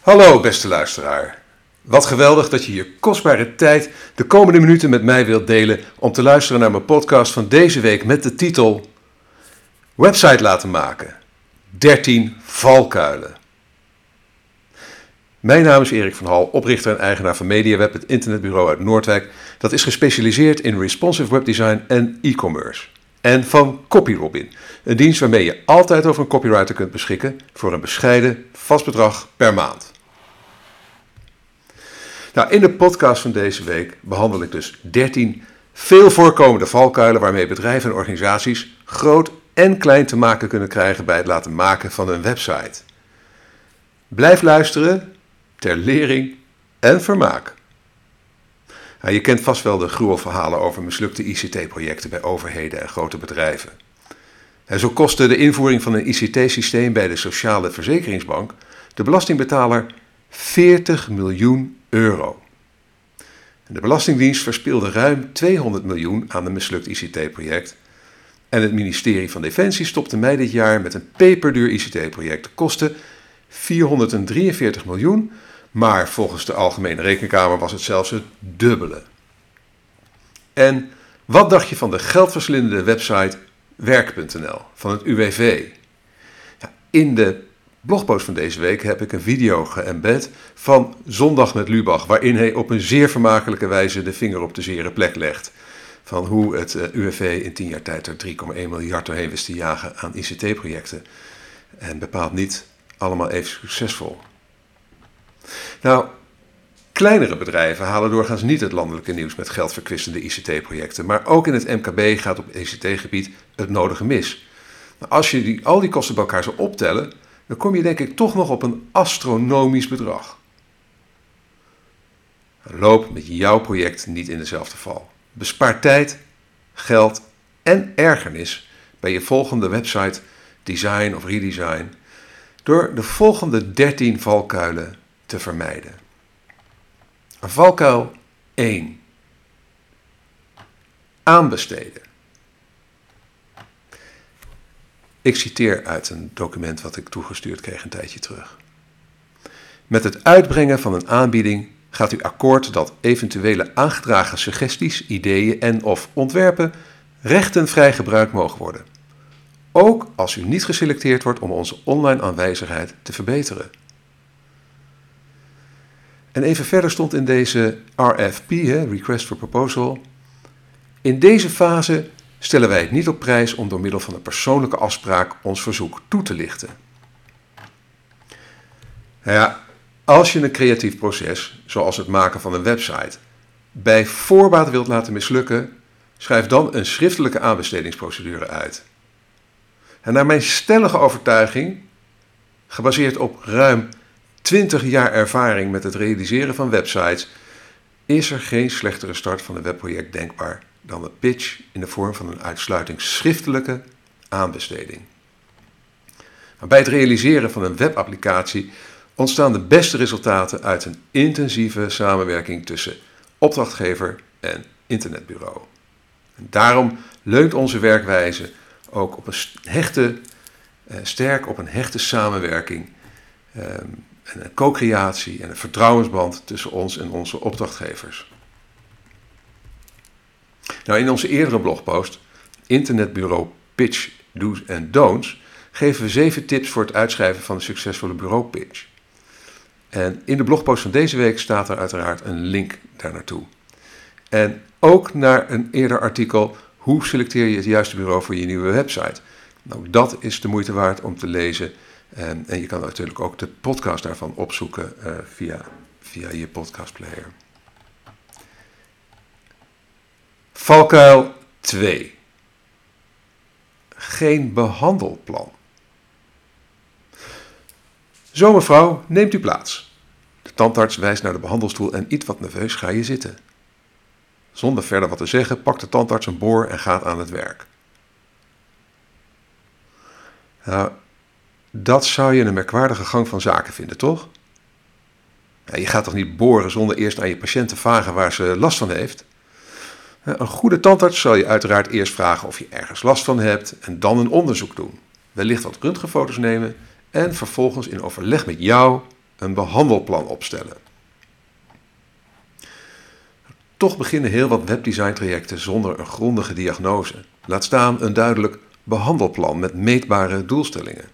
Hallo beste luisteraar. Wat geweldig dat je je kostbare tijd de komende minuten met mij wilt delen om te luisteren naar mijn podcast van deze week met de titel Website laten maken. 13 valkuilen. Mijn naam is Erik van Hal, oprichter en eigenaar van MediaWeb, het internetbureau uit Noordwijk. Dat is gespecialiseerd in responsive webdesign en e-commerce. En van CopyRobin, een dienst waarmee je altijd over een copywriter kunt beschikken voor een bescheiden vast bedrag per maand. Nou, in de podcast van deze week behandel ik dus 13 veel voorkomende valkuilen waarmee bedrijven en organisaties groot en klein te maken kunnen krijgen bij het laten maken van een website. Blijf luisteren ter lering en vermaak. Nou, je kent vast wel de gruwelverhalen over mislukte ICT-projecten bij overheden en grote bedrijven. En zo kostte de invoering van een ICT-systeem bij de Sociale Verzekeringsbank de belastingbetaler 40 miljoen euro. De Belastingdienst verspilde ruim 200 miljoen aan een mislukt ICT-project. En het ministerie van Defensie stopte mei dit jaar met een peperduur ICT-project. De kosten 443 miljoen, maar volgens de Algemene Rekenkamer was het zelfs het dubbele. En wat dacht je van de geldverslindende website werk.nl van het UWV? in de blogpost van deze week heb ik een video geëmbed van Zondag met Lubach, waarin hij op een zeer vermakelijke wijze de vinger op de zere plek legt. Van hoe het eh, UWV in tien jaar tijd er 3,1 miljard doorheen wist te jagen aan ICT-projecten. En bepaalt niet allemaal even succesvol. Nou, kleinere bedrijven halen doorgaans niet het landelijke nieuws met geldverkwistende ICT-projecten. Maar ook in het MKB gaat op ICT-gebied het nodige mis. Nou, als je die, al die kosten bij elkaar zou optellen, dan kom je denk ik toch nog op een astronomisch bedrag. Loop met jouw project niet in dezelfde val. Bespaar tijd, geld en ergernis bij je volgende website, design of redesign door de volgende 13 valkuilen te vermijden. Valkuil 1. Aanbesteden. Ik citeer uit een document wat ik toegestuurd kreeg een tijdje terug. Met het uitbrengen van een aanbieding gaat u akkoord dat eventuele aangedragen suggesties, ideeën en of ontwerpen rechtenvrij gebruikt mogen worden. Ook als u niet geselecteerd wordt om onze online aanwezigheid te verbeteren. En even verder stond in deze RFP, Request for Proposal. In deze fase stellen wij het niet op prijs om door middel van een persoonlijke afspraak ons verzoek toe te lichten. Nou ja, als je een creatief proces, zoals het maken van een website, bij voorbaat wilt laten mislukken, schrijf dan een schriftelijke aanbestedingsprocedure uit. En naar mijn stellige overtuiging, gebaseerd op ruim 20 jaar ervaring met het realiseren van websites, is er geen slechtere start van een webproject denkbaar dan de pitch in de vorm van een uitsluiting schriftelijke aanbesteding. bij het realiseren van een webapplicatie ontstaan de beste resultaten uit een intensieve samenwerking tussen opdrachtgever en internetbureau. En daarom leunt onze werkwijze ook op een hechte, eh, sterk op een hechte samenwerking, eh, een co-creatie en een vertrouwensband tussen ons en onze opdrachtgevers. Nou, in onze eerdere blogpost, Internetbureau Pitch Do's en Don'ts, geven we zeven tips voor het uitschrijven van een succesvolle bureaupitch. En in de blogpost van deze week staat er uiteraard een link daar naartoe. En ook naar een eerder artikel, hoe selecteer je het juiste bureau voor je nieuwe website? Nou, dat is de moeite waard om te lezen. En, en je kan natuurlijk ook de podcast daarvan opzoeken uh, via, via je podcastplayer. Valkuil 2. Geen behandelplan. Zo mevrouw, neemt u plaats. De tandarts wijst naar de behandelstoel en iets wat nerveus ga je zitten. Zonder verder wat te zeggen pakt de tandarts een boor en gaat aan het werk. Nou, dat zou je een merkwaardige gang van zaken vinden, toch? Je gaat toch niet boren zonder eerst aan je patiënt te vragen waar ze last van heeft? Een goede tandarts zal je uiteraard eerst vragen of je ergens last van hebt en dan een onderzoek doen. Wellicht wat röntgenfoto's nemen en vervolgens in overleg met jou een behandelplan opstellen. Toch beginnen heel wat webdesign-trajecten zonder een grondige diagnose. Laat staan een duidelijk behandelplan met meetbare doelstellingen.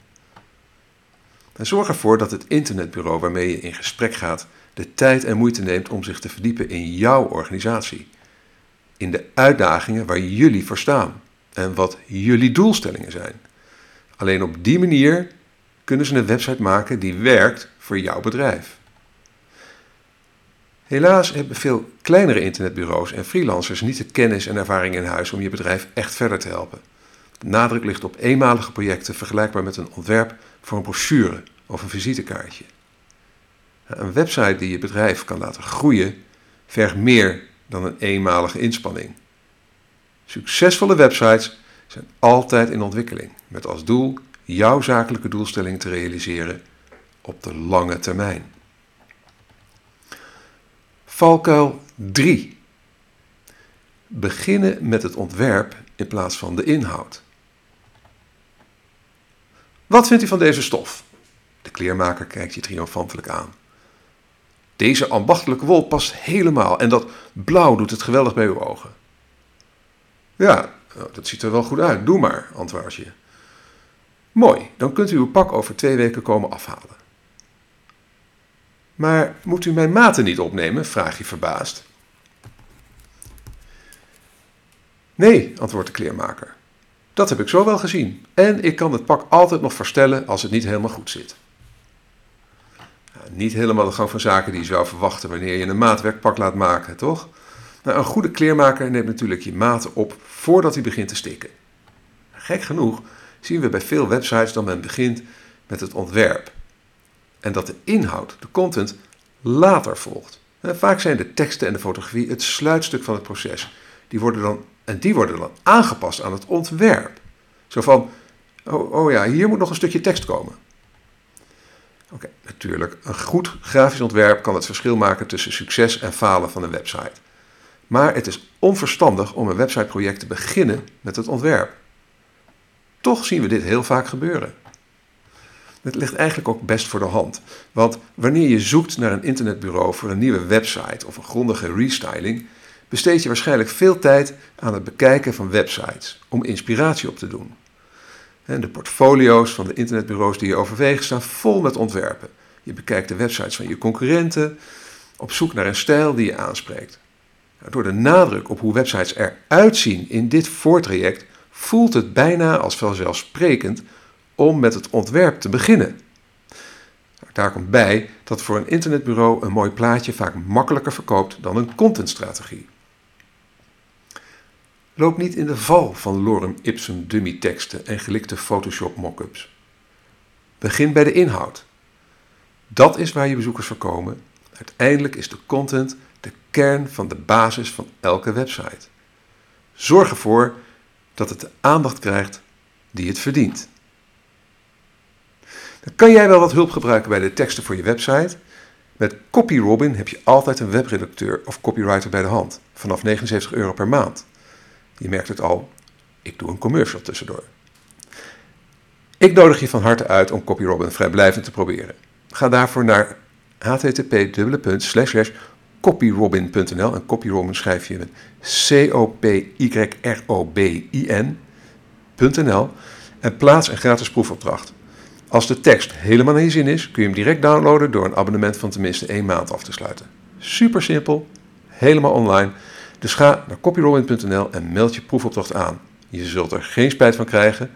En zorg ervoor dat het internetbureau waarmee je in gesprek gaat de tijd en moeite neemt om zich te verdiepen in jouw organisatie. In de uitdagingen waar jullie voor staan en wat jullie doelstellingen zijn. Alleen op die manier kunnen ze een website maken die werkt voor jouw bedrijf. Helaas hebben veel kleinere internetbureaus en freelancers niet de kennis en ervaring in huis om je bedrijf echt verder te helpen. De nadruk ligt op eenmalige projecten vergelijkbaar met een ontwerp voor een brochure of een visitekaartje. Een website die je bedrijf kan laten groeien vergt meer dan een eenmalige inspanning. Succesvolle websites zijn altijd in ontwikkeling, met als doel jouw zakelijke doelstelling te realiseren op de lange termijn. Valkuil 3. Beginnen met het ontwerp in plaats van de inhoud. Wat vindt u van deze stof? De kleermaker kijkt je triomfantelijk aan. Deze ambachtelijke wol past helemaal en dat blauw doet het geweldig bij uw ogen. Ja, nou, dat ziet er wel goed uit. Doe maar, antwoord je. Mooi, dan kunt u uw pak over twee weken komen afhalen. Maar moet u mijn maten niet opnemen? vraag je verbaasd. Nee, antwoordt de kleermaker. Dat heb ik zo wel gezien. En ik kan het pak altijd nog verstellen als het niet helemaal goed zit. Niet helemaal de gang van zaken die je zou verwachten wanneer je een maatwerkpak laat maken, toch? Nou, een goede kleermaker neemt natuurlijk je maten op voordat hij begint te stikken. Gek genoeg zien we bij veel websites dat men begint met het ontwerp. En dat de inhoud, de content, later volgt. vaak zijn de teksten en de fotografie het sluitstuk van het proces. Die worden dan, en die worden dan aangepast aan het ontwerp. Zo van, oh, oh ja, hier moet nog een stukje tekst komen. Oké, natuurlijk, een goed grafisch ontwerp kan het verschil maken tussen succes en falen van een website. Maar het is onverstandig om een websiteproject te beginnen met het ontwerp. Toch zien we dit heel vaak gebeuren. Het ligt eigenlijk ook best voor de hand. Want wanneer je zoekt naar een internetbureau voor een nieuwe website of een grondige restyling, besteed je waarschijnlijk veel tijd aan het bekijken van websites om inspiratie op te doen. De portfolio's van de internetbureaus die je overweegt staan vol met ontwerpen. Je bekijkt de websites van je concurrenten op zoek naar een stijl die je aanspreekt. Door de nadruk op hoe websites eruit zien in dit voortraject voelt het bijna als vanzelfsprekend om met het ontwerp te beginnen. Daar komt bij dat voor een internetbureau een mooi plaatje vaak makkelijker verkoopt dan een contentstrategie. Loop niet in de val van lorem ipsum dummy teksten en gelikte Photoshop mockups. Begin bij de inhoud. Dat is waar je bezoekers voorkomen. Uiteindelijk is de content de kern van de basis van elke website. Zorg ervoor dat het de aandacht krijgt die het verdient. Dan kan jij wel wat hulp gebruiken bij de teksten voor je website. Met CopyRobin heb je altijd een webredacteur of copywriter bij de hand, vanaf 79 euro per maand. Je merkt het al, ik doe een commercial tussendoor. Ik nodig je van harte uit om CopyRobin vrijblijvend te proberen. Ga daarvoor naar http://copyrobin.nl en CopyRobin schrijf je met C-O-P-Y-R-O-B-I-N.nl en plaats een gratis proefopdracht. Als de tekst helemaal naar je zin is, kun je hem direct downloaden door een abonnement van tenminste één maand af te sluiten. Super simpel, helemaal online. Dus ga naar copyrolling.nl en meld je proefopdracht aan. Je zult er geen spijt van krijgen,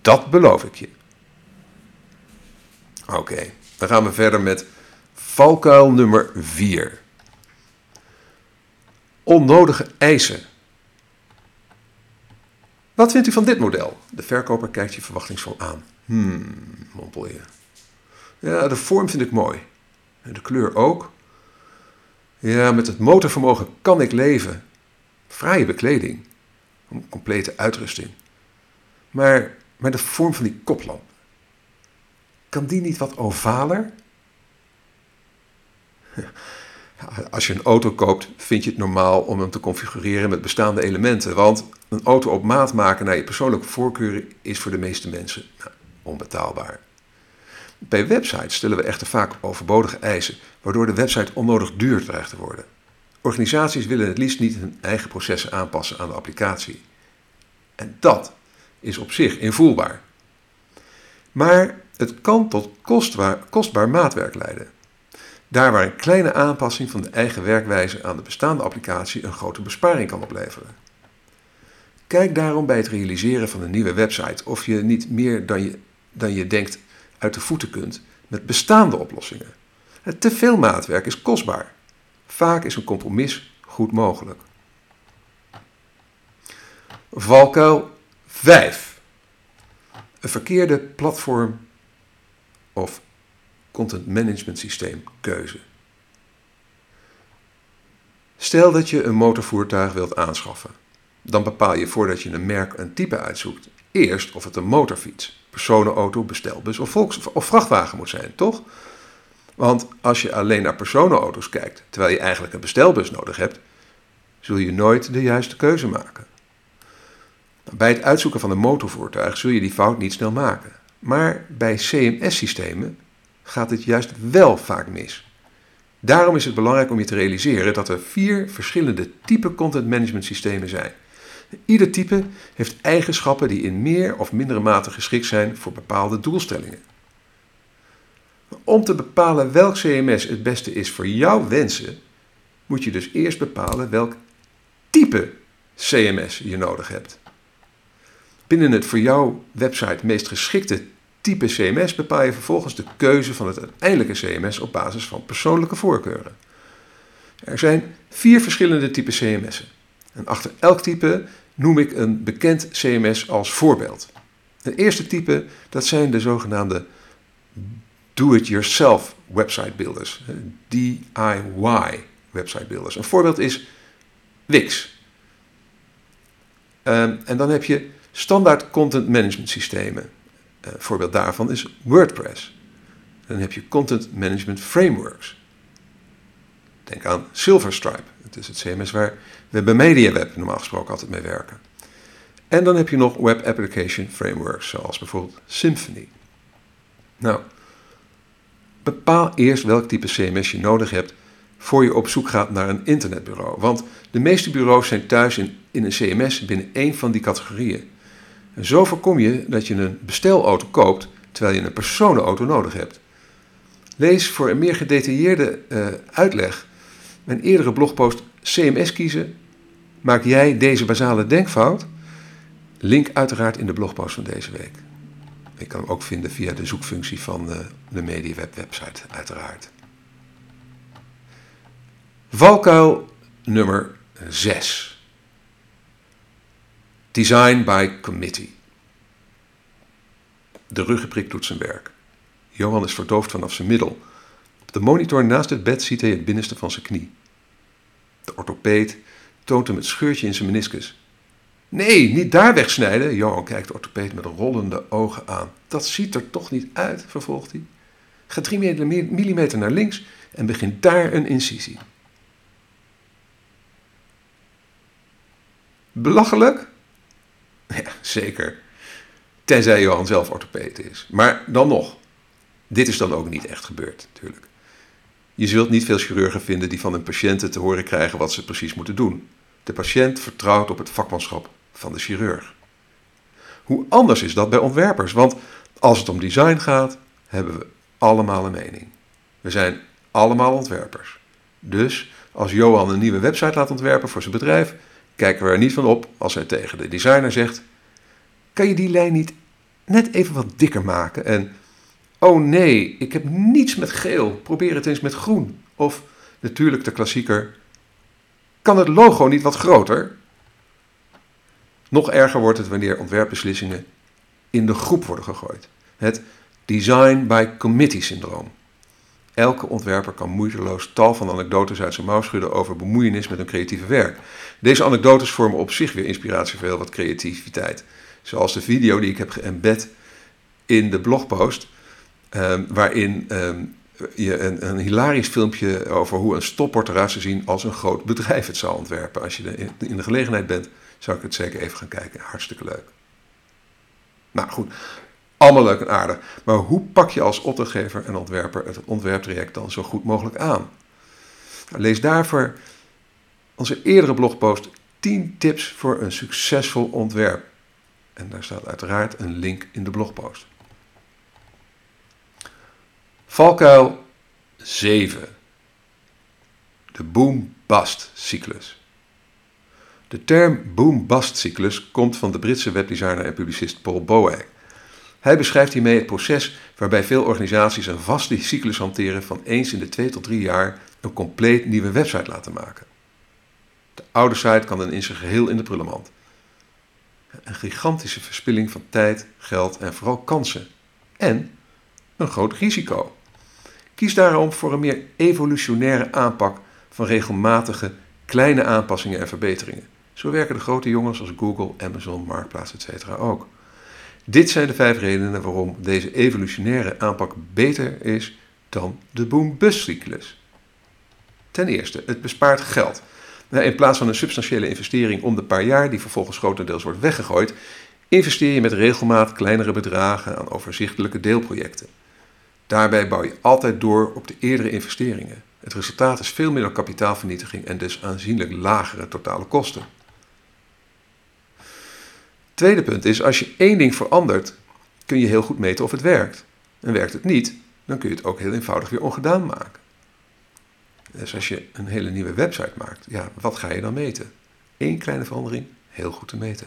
dat beloof ik je. Oké, dan gaan we verder met valkuil nummer 4. Onnodige eisen. Wat vindt u van dit model? De verkoper kijkt je verwachtingsvol aan. Hmm, mompel je. Ja, de vorm vind ik mooi. En de kleur ook. Ja, met het motorvermogen kan ik leven. Fraaie bekleding. Complete uitrusting. Maar, maar de vorm van die koplamp. Kan die niet wat ovaler? Als je een auto koopt, vind je het normaal om hem te configureren met bestaande elementen. Want een auto op maat maken naar je persoonlijke voorkeuren is voor de meeste mensen nou, onbetaalbaar. Bij websites stellen we echter vaak overbodige eisen, waardoor de website onnodig duur dreigt te worden. Organisaties willen het liefst niet hun eigen processen aanpassen aan de applicatie. En dat is op zich invoelbaar. Maar het kan tot kostbaar, kostbaar maatwerk leiden. Daar waar een kleine aanpassing van de eigen werkwijze aan de bestaande applicatie een grote besparing kan opleveren. Kijk daarom bij het realiseren van een nieuwe website of je niet meer dan je, dan je denkt uit de voeten kunt met bestaande oplossingen. Te veel maatwerk is kostbaar. Vaak is een compromis goed mogelijk. Valkuil 5. Een verkeerde platform of content management systeem keuze. Stel dat je een motorvoertuig wilt aanschaffen. Dan bepaal je voordat je een merk een type uitzoekt eerst of het een motorfiets, personenauto, bestelbus of, vrachtwagen moet zijn, toch? Want als je alleen naar personenauto's kijkt, terwijl je eigenlijk een bestelbus nodig hebt, zul je nooit de juiste keuze maken. Bij het uitzoeken van een motorvoertuig zul je die fout niet snel maken. Maar bij CMS-systemen gaat het juist wel vaak mis. Daarom is het belangrijk om je te realiseren dat er vier verschillende type content management systemen zijn. Ieder type heeft eigenschappen die in meer of mindere mate geschikt zijn voor bepaalde doelstellingen. Om te bepalen welk CMS het beste is voor jouw wensen, moet je dus eerst bepalen welk type CMS je nodig hebt. Binnen het voor jouw website meest geschikte type CMS bepaal je vervolgens de keuze van het uiteindelijke CMS op basis van persoonlijke voorkeuren. Er zijn vier verschillende typen CMS'en. En achter elk type noem ik een bekend CMS als voorbeeld. Het eerste type, dat zijn de zogenaamde do-it-yourself website builders. DIY website builders. Een voorbeeld is Wix. Um, en dan heb je standaard content management systemen. Een voorbeeld daarvan is WordPress. Dan heb je content management frameworks. Denk aan Silverstripe. Het is het CMS waar we bij MediaWeb normaal gesproken altijd mee werken. En dan heb je nog web application frameworks, zoals bijvoorbeeld Symfony. Nou, bepaal eerst welk type CMS je nodig hebt voor je op zoek gaat naar een internetbureau. Want de meeste bureaus zijn thuis in, in een CMS binnen één van die categorieën. En zo voorkom je dat je een bestelauto koopt terwijl je een personenauto nodig hebt. Lees voor een meer gedetailleerde uh, uitleg mijn eerdere blogpost CMS kiezen. Maak jij deze basale denkfout? Link uiteraard in de blogpost van deze week. Je kan hem ook vinden via de zoekfunctie van uh, de MediaWeb website, uiteraard. Valkuil nummer 6. Design by committee. De ruggenprik doet zijn werk. Johan is verdoofd vanaf zijn middel. Op de monitor naast het bed ziet hij het binnenste van zijn knie. De orthopeed toont hem het scheurtje in zijn meniscus. Nee, niet daar wegsnijden. Johan kijkt de orthopeed met rollende ogen aan. Dat ziet er toch niet uit, vervolgt hij. Ga drie millimeter naar links en begint daar een incisie. Belachelijk? Ja, zeker. Tenzij Johan zelf orthopeet is. Maar dan nog. Dit is dan ook niet echt gebeurd, natuurlijk. Je zult niet veel chirurgen vinden die van hun patiënten te horen krijgen wat ze precies moeten doen. De patiënt vertrouwt op het vakmanschap van de chirurg. Hoe anders is dat bij ontwerpers? Want als het om design gaat, hebben we allemaal een mening. We zijn allemaal ontwerpers. Dus als Johan een nieuwe website laat ontwerpen voor zijn bedrijf, kijken we er niet van op als hij tegen de designer zegt: Kan je die lijn niet net even wat dikker maken? En oh nee, ik heb niets met geel, probeer het eens met groen. Of natuurlijk de klassieker: Kan het logo niet wat groter? Nog erger wordt het wanneer ontwerpbeslissingen in de groep worden gegooid. Het design by committee syndroom. Elke ontwerper kan moeiteloos tal van anekdotes uit zijn mouw schudden over bemoeienis met een creatieve werk. Deze anekdotes vormen op zich weer inspiratie voor heel wat creativiteit. Zoals de video die ik heb geëmbed in de blogpost, um, waarin um, je een, een, hilarisch filmpje over hoe een eruit zou zien als een groot bedrijf het zou ontwerpen. Als je in de gelegenheid bent, zou ik het zeker even gaan kijken. Hartstikke leuk. Nou goed, allemaal leuk en aardig. Maar hoe pak je als opdrachtgever en ontwerper het ontwerptraject dan zo goed mogelijk aan? Nou, lees daarvoor onze eerdere blogpost 10 tips voor een succesvol ontwerp. En daar staat uiteraard een link in de blogpost. Valkuil 7. De boom-bust cyclus. De term boom-bust cyclus komt van de Britse webdesigner en publicist Paul Boag. Hij beschrijft hiermee het proces waarbij veel organisaties een vaste cyclus hanteren van eens in de twee tot drie jaar een compleet nieuwe website laten maken. De oude site kan dan in zijn geheel in de prullenmand. Een gigantische verspilling van tijd, geld en vooral kansen. En een groot risico. Kies daarom voor een meer evolutionaire aanpak van regelmatige kleine aanpassingen en verbeteringen. Zo werken de grote jongens als Google, Amazon, Marktplaats, etc. ook. Dit zijn de vijf redenen waarom deze evolutionaire aanpak beter is dan de boom-bust cyclus. Ten eerste, het bespaart geld. Nou, in plaats van een substantiële investering om de paar jaar, die vervolgens grotendeels wordt weggegooid, investeer je met regelmaat kleinere bedragen aan overzichtelijke deelprojecten. Daarbij bouw je altijd door op de eerdere investeringen. Het resultaat is veel minder kapitaalvernietiging en dus aanzienlijk lagere totale kosten. Tweede punt is, als je één ding verandert, kun je heel goed meten of het werkt. En werkt het niet, dan kun je het ook heel eenvoudig weer ongedaan maken. Dus als je een hele nieuwe website maakt, ja, wat ga je dan meten? Eén kleine verandering, heel goed te meten.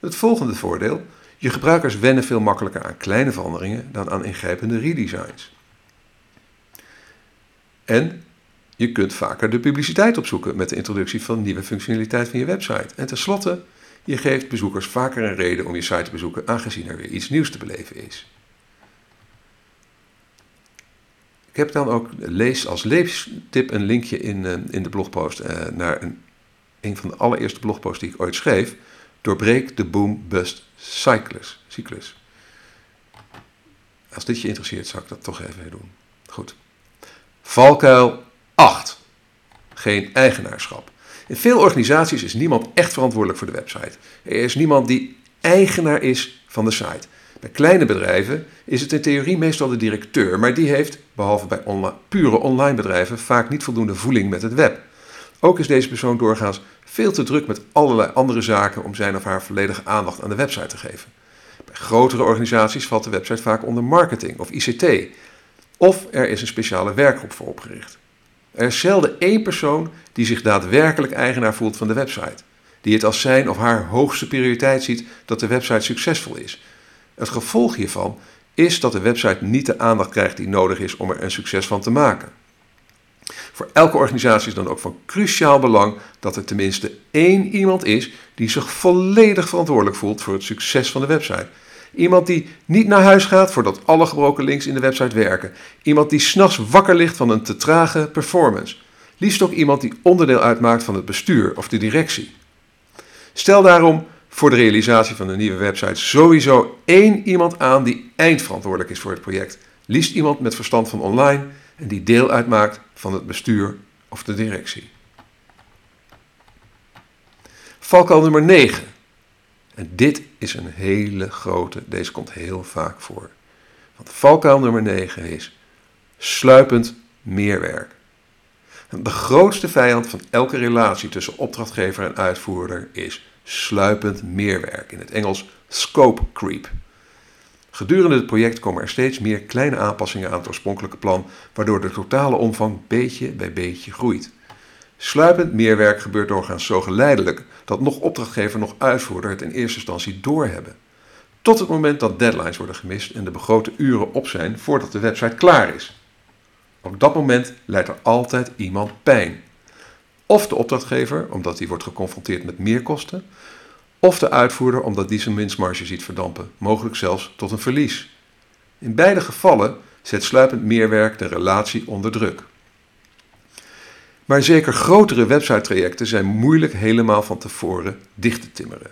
Het volgende voordeel, je gebruikers wennen veel makkelijker aan kleine veranderingen dan aan ingrijpende redesigns. En je kunt vaker de publiciteit opzoeken met de introductie van nieuwe functionaliteit van je website. En tenslotte, je geeft bezoekers vaker een reden om je site te bezoeken, aangezien er weer iets nieuws te beleven is. Ik heb dan ook lees als leestip een linkje in, uh, in de blogpost uh, naar een, een van de allereerste blogposts die ik ooit schreef. Doorbreek de boom-bust cyclus. Als dit je interesseert, zou ik dat toch even doen. Goed. Valkuil 8. Geen eigenaarschap. In veel organisaties is niemand echt verantwoordelijk voor de website. Er is niemand die eigenaar is van de site. Bij kleine bedrijven is het in theorie meestal de directeur, maar die heeft, behalve bij pure online bedrijven, vaak niet voldoende voeling met het web. Ook is deze persoon doorgaans veel te druk met allerlei andere zaken om zijn of haar volledige aandacht aan de website te geven. Bij grotere organisaties valt de website vaak onder marketing of ICT, of er is een speciale werkgroep voor opgericht. Er is zelden één persoon die zich daadwerkelijk eigenaar voelt van de website, die het als zijn of haar hoogste prioriteit ziet dat de website succesvol is. Het gevolg hiervan is dat de website niet de aandacht krijgt die nodig is om er een succes van te maken. Voor elke organisatie is dan ook van cruciaal belang dat er tenminste één iemand is die zich volledig verantwoordelijk voelt voor het succes van de website. Iemand die niet naar huis gaat voordat alle gebroken links in de website werken. Iemand die s'nachts wakker ligt van een te trage performance. Liefst ook iemand die onderdeel uitmaakt van het bestuur of de directie. Stel daarom voor de realisatie van een nieuwe website sowieso één iemand aan die eindverantwoordelijk is voor het project. Liefst iemand met verstand van online en die deel uitmaakt van het bestuur of de directie. Valkuil nummer 9. En dit is een hele grote, deze komt heel vaak voor. Want valkuil nummer 9 is sluipend meerwerk. De grootste vijand van elke relatie tussen opdrachtgever en uitvoerder is sluipend meerwerk, in het Engels scope creep. Gedurende het project komen er steeds meer kleine aanpassingen aan het oorspronkelijke plan, waardoor de totale omvang beetje bij beetje groeit. Sluipend meerwerk gebeurt doorgaans zo geleidelijk dat nog opdrachtgever nog uitvoerder het in eerste instantie doorhebben. Tot het moment dat deadlines worden gemist en de begrote uren op zijn voordat de website klaar is. Op dat moment leidt er altijd iemand pijn. Of de opdrachtgever, omdat hij wordt geconfronteerd met meerkosten, of de uitvoerder, omdat die zijn winstmarge ziet verdampen, mogelijk zelfs tot een verlies. In beide gevallen zet sluipend meerwerk de relatie onder druk. Maar zeker grotere website-trajecten zijn moeilijk helemaal van tevoren dicht te timmeren.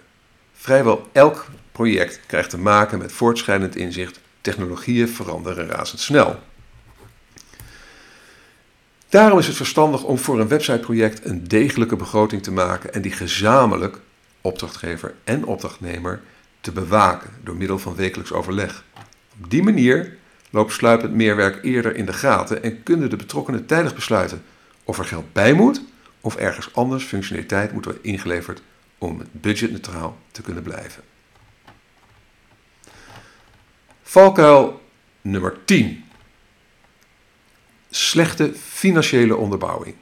Vrijwel elk project krijgt te maken met voortschrijdend inzicht. Technologieën veranderen razendsnel. Daarom is het verstandig om voor een websiteproject een degelijke begroting te maken en die gezamenlijk, opdrachtgever en opdrachtnemer, te bewaken door middel van wekelijks overleg. Op die manier loopt sluipend meerwerk eerder in de gaten en kunnen de betrokkenen tijdig besluiten of er geld bij moet of ergens anders functionaliteit moet worden ingeleverd om budgetneutraal te kunnen blijven. Valkuil nummer 10. Slechte financiële onderbouwing.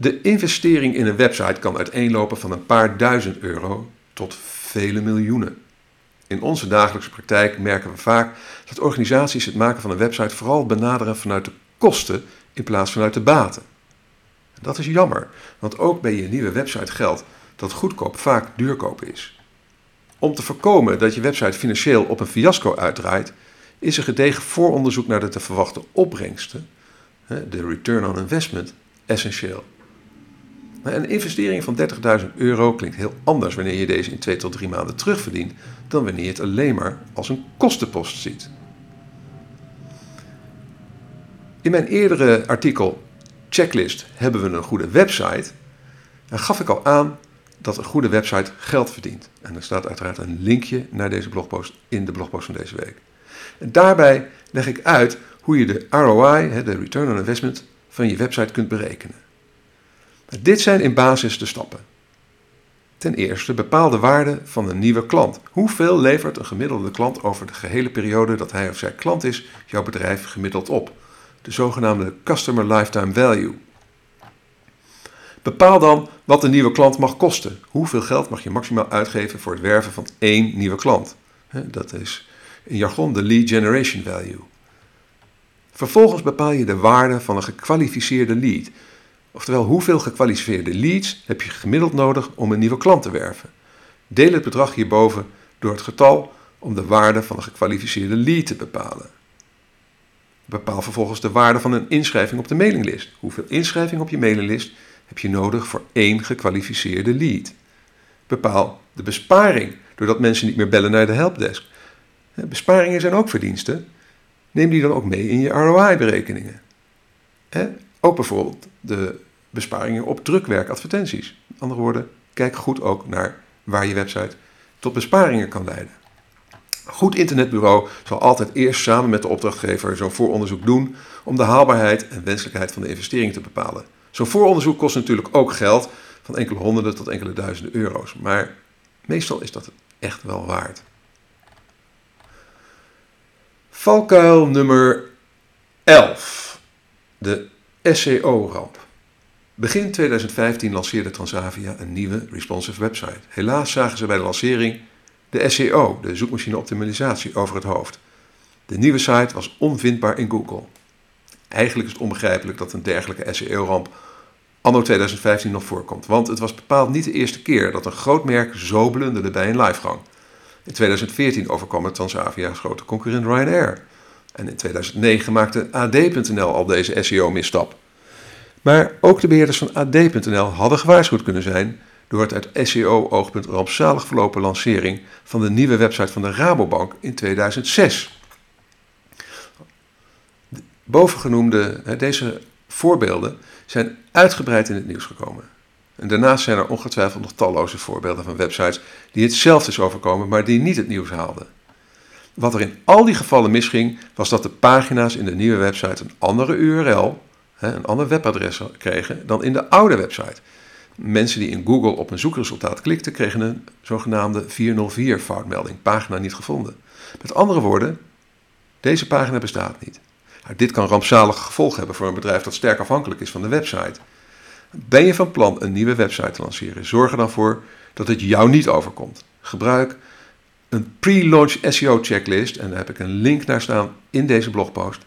De investering in een website kan uiteenlopen van een paar duizend euro tot vele miljoenen. In onze dagelijkse praktijk merken we vaak dat organisaties het maken van een website vooral benaderen vanuit de kosten in plaats van uit de baten. Dat is jammer, want ook bij je nieuwe website geldt dat goedkoop vaak duurkoop is. Om te voorkomen dat je website financieel op een fiasco uitdraait, is een gedegen vooronderzoek naar de te verwachten opbrengsten, de return on investment, essentieel. Een investering van 30.000 euro klinkt heel anders wanneer je deze in 2 tot 3 maanden terugverdient dan wanneer je het alleen maar als een kostenpost ziet. In mijn eerdere artikel Checklist hebben we een goede website, dan gaf ik al aan dat een goede website geld verdient. En er staat uiteraard een linkje naar deze blogpost in de blogpost van deze week. En daarbij leg ik uit hoe je de ROI, de Return on Investment, van je website kunt berekenen. Dit zijn in basis de stappen. Ten eerste bepaal de waarde van een nieuwe klant. Hoeveel levert een gemiddelde klant over de gehele periode dat hij of zij klant is jouw bedrijf gemiddeld op? De zogenaamde Customer Lifetime Value. Bepaal dan wat een nieuwe klant mag kosten. Hoeveel geld mag je maximaal uitgeven voor het werven van één nieuwe klant? Dat is in jargon de Lead Generation Value. Vervolgens bepaal je de waarde van een gekwalificeerde lead. Oftewel, hoeveel gekwalificeerde leads heb je gemiddeld nodig om een nieuwe klant te werven? Deel het bedrag hierboven door het getal om de waarde van een gekwalificeerde lead te bepalen. Bepaal vervolgens de waarde van een inschrijving op de mailinglist. Hoeveel inschrijving op je mailinglist heb je nodig voor één gekwalificeerde lead? Bepaal de besparing doordat mensen niet meer bellen naar de helpdesk. Besparingen zijn ook verdiensten. Neem die dan ook mee in je ROI-berekeningen. Ook bijvoorbeeld de besparingen op drukwerkadvertenties. Met andere woorden, kijk goed ook naar waar je website tot besparingen kan leiden. Een goed internetbureau zal altijd eerst samen met de opdrachtgever zo'n vooronderzoek doen om de haalbaarheid en wenselijkheid van de investering te bepalen. Zo'n vooronderzoek kost natuurlijk ook geld, van enkele honderden tot enkele duizenden euro's, maar meestal is dat echt wel waard. Valkuil nummer 11. De SEO-ramp. Begin 2015 lanceerde Transavia een nieuwe responsive website. Helaas zagen ze bij de lancering de SEO, de zoekmachine-optimalisatie, over het hoofd. De nieuwe site was onvindbaar in Google. Eigenlijk is het onbegrijpelijk dat een dergelijke SEO-ramp anno 2015 nog voorkomt, want het was bepaald niet de eerste keer dat een groot merk zo blunderde bij een livegang. In 2014 overkwam het Transavia's grote concurrent Ryanair. En in 2009 maakte AD.nl al deze SEO-misstap. Maar ook de beheerders van AD.nl hadden gewaarschuwd kunnen zijn door het uit SEO-oogpunt rampzalig verlopen lancering van de nieuwe website van de Rabobank in 2006. Bovengenoemde, deze voorbeelden zijn uitgebreid in het nieuws gekomen. En daarnaast zijn er ongetwijfeld nog talloze voorbeelden van websites die hetzelfde is overkomen, maar die niet het nieuws haalden. Wat er in al die gevallen misging, was dat de pagina's in de nieuwe website een andere URL, een ander webadres kregen dan in de oude website. Mensen die in Google op een zoekresultaat klikten, kregen een zogenaamde 404 foutmelding, pagina niet gevonden. Met andere woorden, deze pagina bestaat niet. Nou, dit kan rampzalige gevolgen hebben voor een bedrijf dat sterk afhankelijk is van de website. Ben je van plan een nieuwe website te lanceren? Zorg er dan voor dat het jou niet overkomt. Gebruik een pre-launch SEO checklist en daar heb ik een link naar staan in deze blogpost.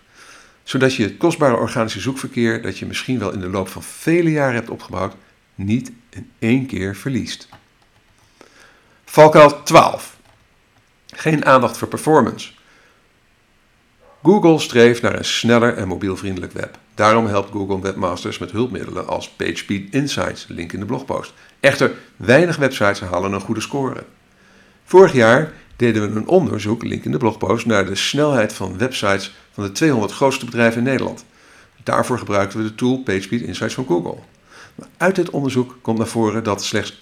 Zodat je het kostbare organische zoekverkeer dat je misschien wel in de loop van vele jaren hebt opgebouwd, niet in één keer verliest. Valkuil 12. Geen aandacht voor performance. Google streeft naar een sneller en mobielvriendelijk web. Daarom helpt Google webmasters met hulpmiddelen als PageSpeed Insights, link in de blogpost. Echter, weinig websites halen een goede score. Vorig jaar deden we een onderzoek, link in de blogpost, naar de snelheid van websites van de 200 grootste bedrijven in Nederland. Daarvoor gebruikten we de tool PageSpeed Insights van Google. Uit dit onderzoek komt naar voren dat slechts 11%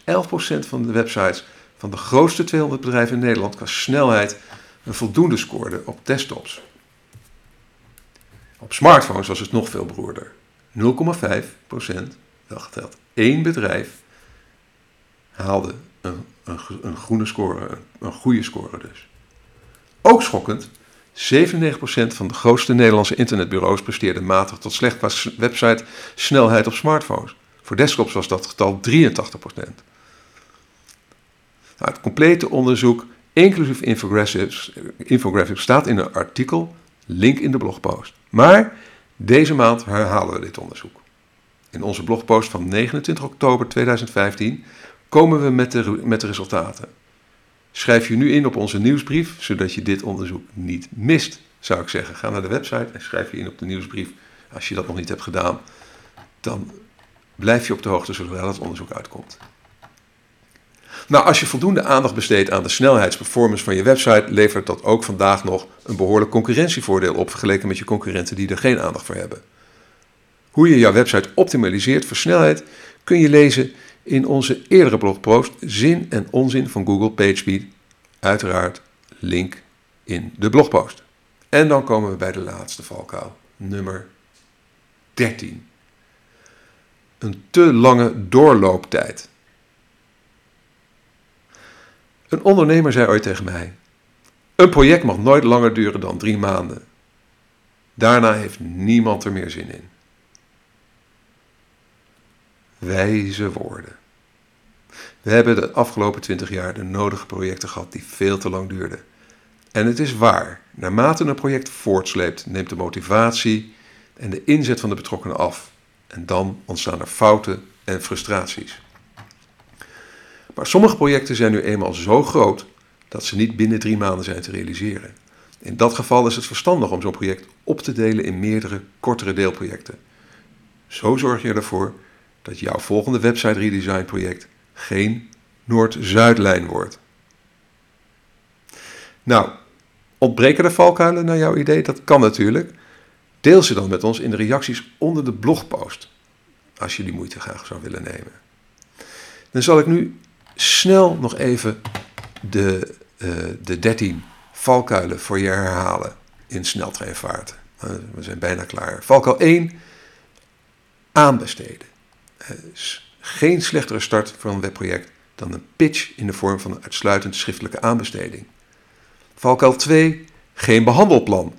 van de websites van de grootste 200 bedrijven in Nederland qua snelheid een voldoende scoorde op desktops. Op smartphones was het nog veel beroerder. 0,5%, wel geteld, één bedrijf haalde een, een, een groene score, een, goede score dus. Ook schokkend, 97% van de grootste Nederlandse internetbureaus presteerde matig tot slecht qua website snelheid op smartphones. Voor desktops was dat getal 83%. Nou, het complete onderzoek, inclusief infographics, infographics, staat in een artikel, link in de blogpost. Maar deze maand herhalen we dit onderzoek. In onze blogpost van 29 oktober 2015 komen we met de, met de resultaten. Schrijf je nu in op onze nieuwsbrief, zodat je dit onderzoek niet mist, zou ik zeggen. Ga naar de website en schrijf je in op de nieuwsbrief. Als je dat nog niet hebt gedaan, dan blijf je op de hoogte zodra het onderzoek uitkomt. Nou, als je voldoende aandacht besteedt aan de snelheidsperformance van je website, levert dat ook vandaag nog een behoorlijk concurrentievoordeel op vergeleken met je concurrenten die er geen aandacht voor hebben. Hoe je jouw website optimaliseert voor snelheid kun je lezen in onze eerdere blogpost Zin en onzin van Google PageSpeed. Uiteraard link in de blogpost. En dan komen we bij de laatste valkuil, nummer 13. Een te lange doorlooptijd. Een ondernemer zei ooit tegen mij: Een project mag nooit langer duren dan drie maanden. Daarna heeft niemand er meer zin in. Wijze woorden. We hebben de afgelopen twintig jaar de nodige projecten gehad die veel te lang duurden. En het is waar, naarmate een project voortsleept, neemt de motivatie en de inzet van de betrokkenen af. En dan ontstaan er fouten en frustraties. Maar sommige projecten zijn nu eenmaal zo groot dat ze niet binnen drie maanden zijn te realiseren. In dat geval is het verstandig om zo'n project op te delen in meerdere kortere deelprojecten. Zo zorg je ervoor dat jouw volgende website redesign project geen Noord-Zuidlijn wordt. Nou, ontbreken er valkuilen naar jouw idee? Dat kan natuurlijk. Deel ze dan met ons in de reacties onder de blogpost, als je die moeite graag zou willen nemen. Dan zal ik nu snel nog even de, uh, de 13 valkuilen voor je herhalen in sneltreinvaart. We zijn bijna klaar. Valkuil 1, aanbesteden. Uh, geen slechtere start voor een webproject dan een pitch in de vorm van een uitsluitend schriftelijke aanbesteding. Valkuil 2, geen behandelplan.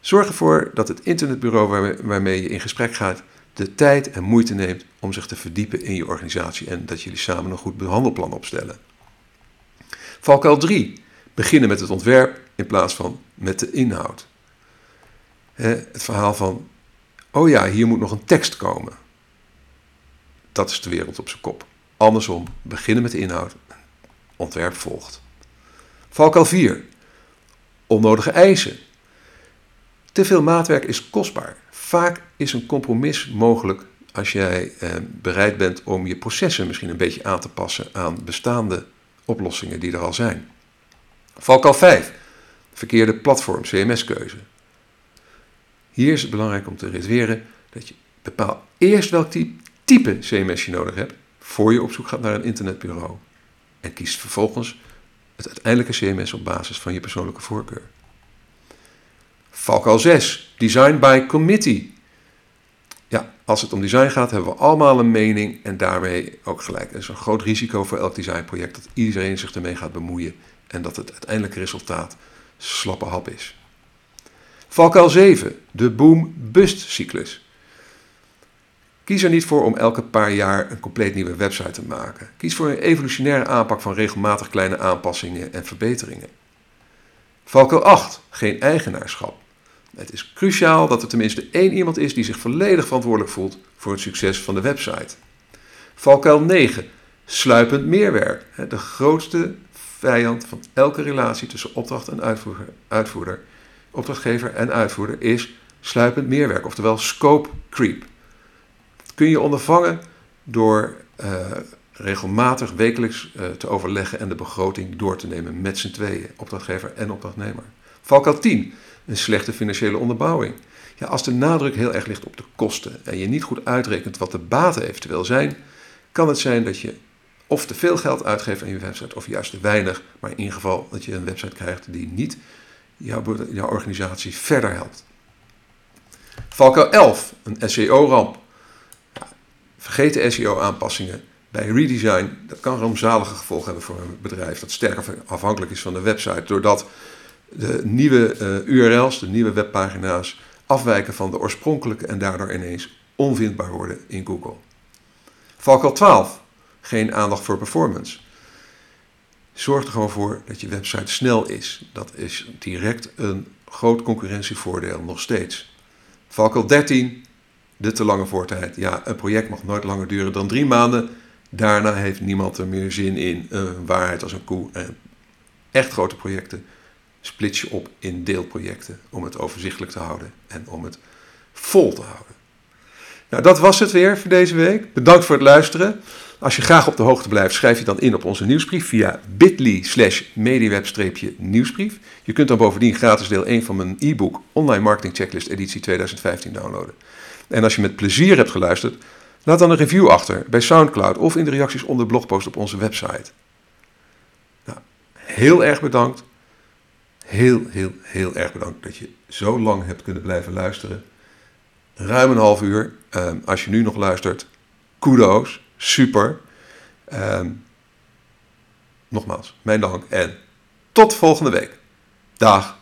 Zorg ervoor dat het internetbureau waarmee je in gesprek gaat de tijd en moeite neemt om zich te verdiepen in je organisatie en dat jullie samen een goed behandelplan opstellen. Valkuil 3. Beginnen met het ontwerp in plaats van met de inhoud. Het verhaal van, oh ja, hier moet nog een tekst komen. Dat is de wereld op zijn kop. Andersom, beginnen met de inhoud, ontwerp volgt. Valkuil 4. Onnodige eisen. Te veel maatwerk is kostbaar. Vaak is een compromis mogelijk als jij eh, bereid bent om je processen misschien een beetje aan te passen aan bestaande oplossingen die er al zijn. Valkuil 5. Verkeerde platform, CMS-keuze. Hier is het belangrijk om te reserveren dat je bepaalt eerst welk type CMS je nodig hebt, voor je op zoek gaat naar een internetbureau. En kiest vervolgens het uiteindelijke CMS op basis van je persoonlijke voorkeur. Valkuil 6. Design by committee. Ja, als het om design gaat, hebben we allemaal een mening en daarmee ook gelijk. Er is een groot risico voor elk designproject dat iedereen zich ermee gaat bemoeien en dat het uiteindelijke resultaat slappe hap is. Valkuil 7. De boom-bust cyclus. Kies er niet voor om elke paar jaar een compleet nieuwe website te maken. Kies voor een evolutionaire aanpak van regelmatig kleine aanpassingen en verbeteringen. Valkuil 8. Geen eigenaarschap. Het is cruciaal dat er tenminste één iemand is die zich volledig verantwoordelijk voelt voor het succes van de website. Valkuil 9. Sluipend meerwerk. De grootste vijand van elke relatie tussen opdracht en uitvoerder, uitvoerder opdrachtgever en uitvoerder is sluipend meerwerk, oftewel scope creep. Kun je ondervangen door uh, regelmatig wekelijks uh, te overleggen en de begroting door te nemen met z'n tweeën, opdrachtgever en opdrachtnemer. Valkuil 10, een slechte financiële onderbouwing. Ja, als de nadruk heel erg ligt op de kosten en je niet goed uitrekent wat de baten eventueel zijn, kan het zijn dat je of te veel geld uitgeeft aan je website of juist te weinig, maar in ieder geval dat je een website krijgt die niet jouw, jouw organisatie verder helpt. Valkuil 11, een SEO-ramp. Vergeet de SEO-aanpassingen bij redesign. Dat kan rampzalige gevolgen hebben voor een bedrijf dat sterk afhankelijk is van de website, doordat de nieuwe uh, URL's, de nieuwe webpagina's, afwijken van de oorspronkelijke en daardoor ineens onvindbaar worden in Google. Valkuil 12, geen aandacht voor performance. Zorg er gewoon voor dat je website snel is. Dat is direct een groot concurrentievoordeel nog steeds. Valkuil 13, de te lange voortijd. Ja, een project mag nooit langer duren dan drie maanden. Daarna heeft niemand er meer zin in. Een waarheid als een koe. En echt grote projecten split je op in deelprojecten om het overzichtelijk te houden en om het vol te houden. Nou, dat was het weer voor deze week. Bedankt voor het luisteren. Als je graag op de hoogte blijft, schrijf je dan in op onze nieuwsbrief via bit.ly slash mediweb-nieuwsbrief. Je kunt dan bovendien gratis deel 1 van mijn e-book Online Marketing Checklist editie 2015 downloaden. En als je met plezier hebt geluisterd, laat dan een review achter bij Soundcloud of in de reacties onder de blogpost op onze website. Nou, heel erg bedankt. Heel, heel, heel erg bedankt dat je zo lang hebt kunnen blijven luisteren. Ruim een half uur. Ehm, als je nu nog luistert, kudo's. Super. Ehm, nogmaals, mijn dank en tot volgende week. Dag.